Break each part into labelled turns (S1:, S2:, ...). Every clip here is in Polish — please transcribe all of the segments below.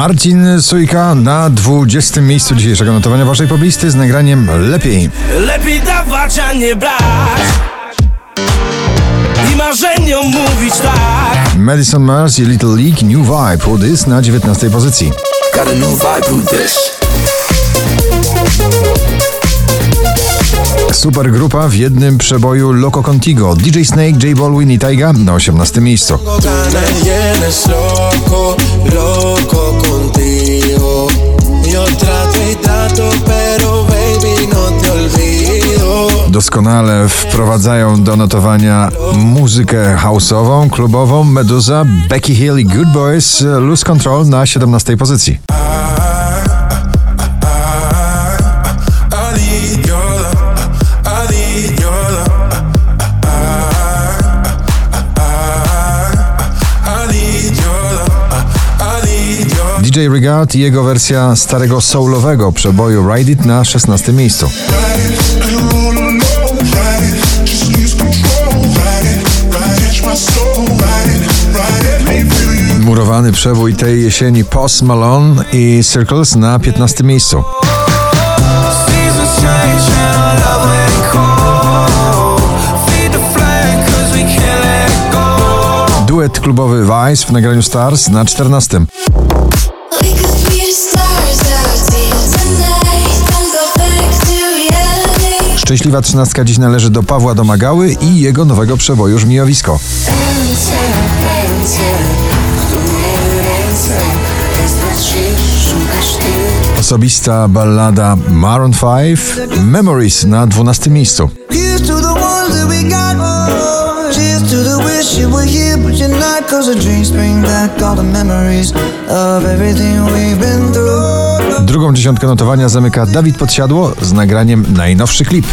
S1: Marcin Sujka na 20. miejscu dzisiejszego notowania waszej poblisty z nagraniem Lepiej.
S2: Lepiej dawać, a nie brać I marzeniom mówić tak
S1: Madison Mars i Little League New Vibe Who This na 19. pozycji.
S3: Got a new vibe with this.
S1: Super grupa w jednym przeboju Loco Contigo. DJ Snake, J Balwin i Taiga na 18. miejscu. Doskonale wprowadzają do notowania muzykę house'ową, klubową Meduza, Becky Hill i Good Boys Lose Control na 17. pozycji. DJ Regard i jego wersja starego soulowego przeboju Ride It na 16. miejscu. Murowany przebój tej jesieni Post Malone i Circles na 15. miejscu. Duet klubowy Vice w nagraniu Stars na 14. Szczęśliwa trzynastka dziś należy do Pawła Domagały i jego nowego przeboju Żmijowisko. Osobista ballada Maroon 5 Memories na 12 miejscu.
S4: To the wish you were here, but you're not. Cause the dreams bring back all the memories of everything we've been through.
S1: Drugą dziesiątkę notowania zamyka Dawid Podsiadło z nagraniem najnowszy klip.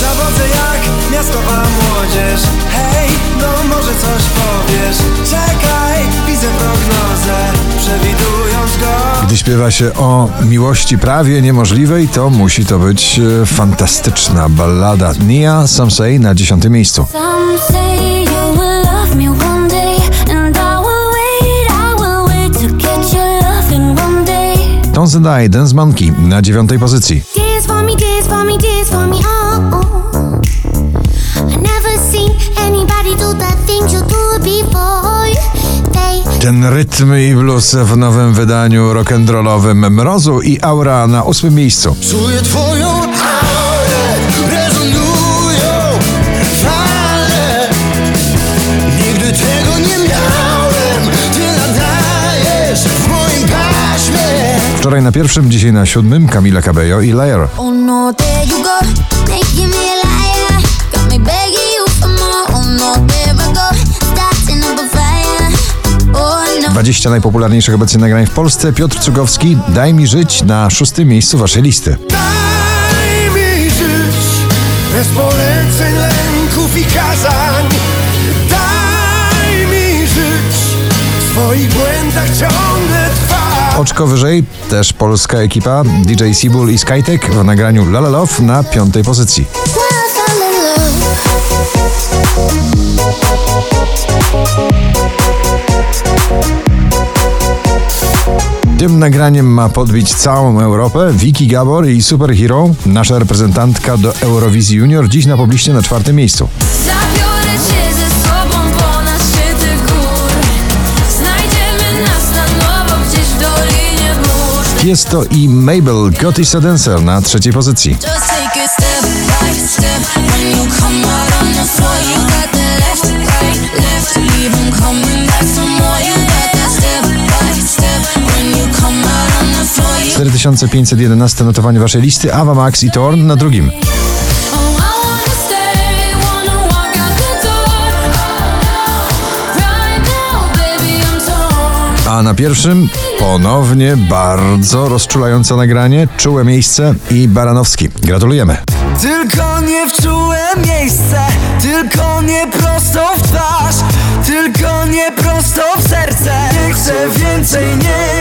S2: Zawodzę jak miastowa młodzież Hej, no może coś powiesz Czekaj, widzę prognozę Przewidując go
S1: Gdy śpiewa się o miłości prawie niemożliwej, to musi to być e, fantastyczna ballada. Nia Some Say na 10 miejscu.
S5: Some say do the things you do before. They
S1: Ten rytm i blues w nowym wydaniu rock'n'rollowym Mrozu i Aura na 8 miejscu.
S3: Czuję twoją
S1: na pierwszym, dzisiaj na siódmym Camila Cabello i Layer.
S5: Oh no, liar. Oh no. Oh no.
S1: 20 najpopularniejszych obecnie nagrań w Polsce. Piotr Cugowski, Daj mi żyć na szóstym miejscu waszej listy.
S3: Daj mi żyć bez poleceń, lęków i kazań. Daj mi żyć w swoich błędach ciągle trwać.
S1: Oczko wyżej, też polska ekipa DJ Sibul i Skytek w nagraniu La La Love na piątej pozycji. Tym nagraniem ma podbić całą Europę Vicky Gabor i Superhero, nasza reprezentantka do Eurowizji Junior, dziś na pobliście na czwartym miejscu.
S5: Step. When you come out on the floor, you
S1: 4511 notowanie waszej listy, Ava Max i Torn na drugim. A na pierwszym ponownie bardzo rozczulające nagranie, czułe miejsce i Baranowski. Gratulujemy.
S4: Tylko nie w czułe miejsce, tylko nie prosto w twarz, tylko nie prosto w serce. Nie chcę więcej, nie.